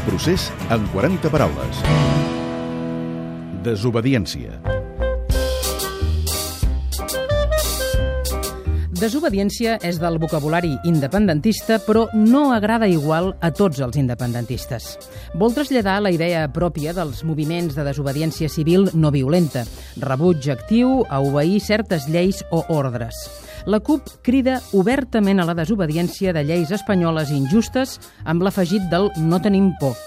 El procés en 40 paraules. Desobediència. Desobediència és del vocabulari independentista, però no agrada igual a tots els independentistes. Vol traslladar la idea pròpia dels moviments de desobediència civil no violenta, rebuig actiu a obeir certes lleis o ordres. La CUP crida obertament a la desobediència de lleis espanyoles injustes amb l'afegit del no tenim por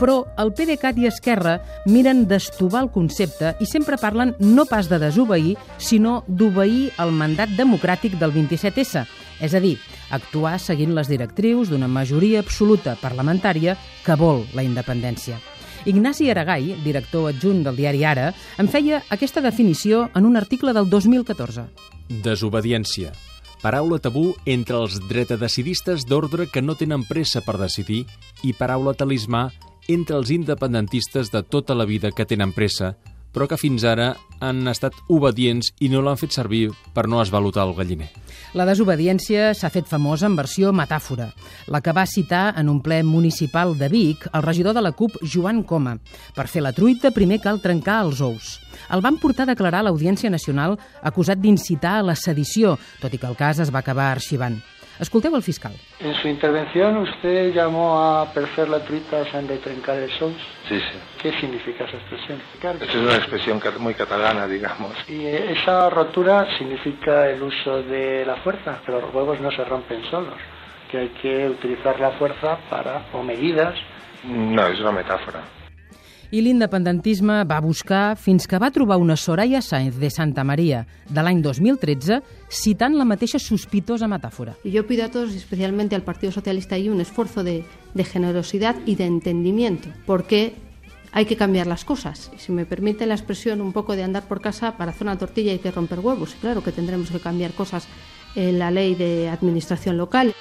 però el PDeCAT i Esquerra miren d'estovar el concepte i sempre parlen no pas de desobeir, sinó d'obeir el mandat democràtic del 27S, és a dir, actuar seguint les directrius d'una majoria absoluta parlamentària que vol la independència. Ignasi Aragai, director adjunt del diari Ara, en feia aquesta definició en un article del 2014. Desobediència. Paraula tabú entre els dretadecidistes d'ordre que no tenen pressa per decidir i paraula talismà entre els independentistes de tota la vida que tenen pressa, però que fins ara han estat obedients i no l'han fet servir per no esvalutar el galliner. La desobediència s'ha fet famosa en versió metàfora, la que va citar en un ple municipal de Vic el regidor de la CUP, Joan Coma. Per fer la truita primer cal trencar els ous. El van portar a declarar a l'Audiència Nacional acusat d'incitar a la sedició, tot i que el cas es va acabar arxivant. Escolteu el fiscal. En su intervención usted llamó a perfer la truita San de trencar el sous. Sí, sí. ¿Qué significa esa expresión? Esa es una expresión muy catalana, digamos. Y esa rotura significa el uso de la fuerza, que los huevos no se rompen solos, que hay que utilizar la fuerza para, o medidas. No, es una metáfora. I l'independentisme va buscar fins que va trobar una Soraya Sáenz de Santa Maria de l'any 2013 citant la mateixa sospitosa metàfora. Yo pido a todos, especialmente al Partido Socialista y un esfuerzo de, de generosidad y de entendimiento, porque hay que cambiar las cosas. Y si me permite la expresión un poco de andar por casa, para hacer una tortilla hay que romper huevos. Y claro que tendremos que cambiar cosas en la ley de administración local.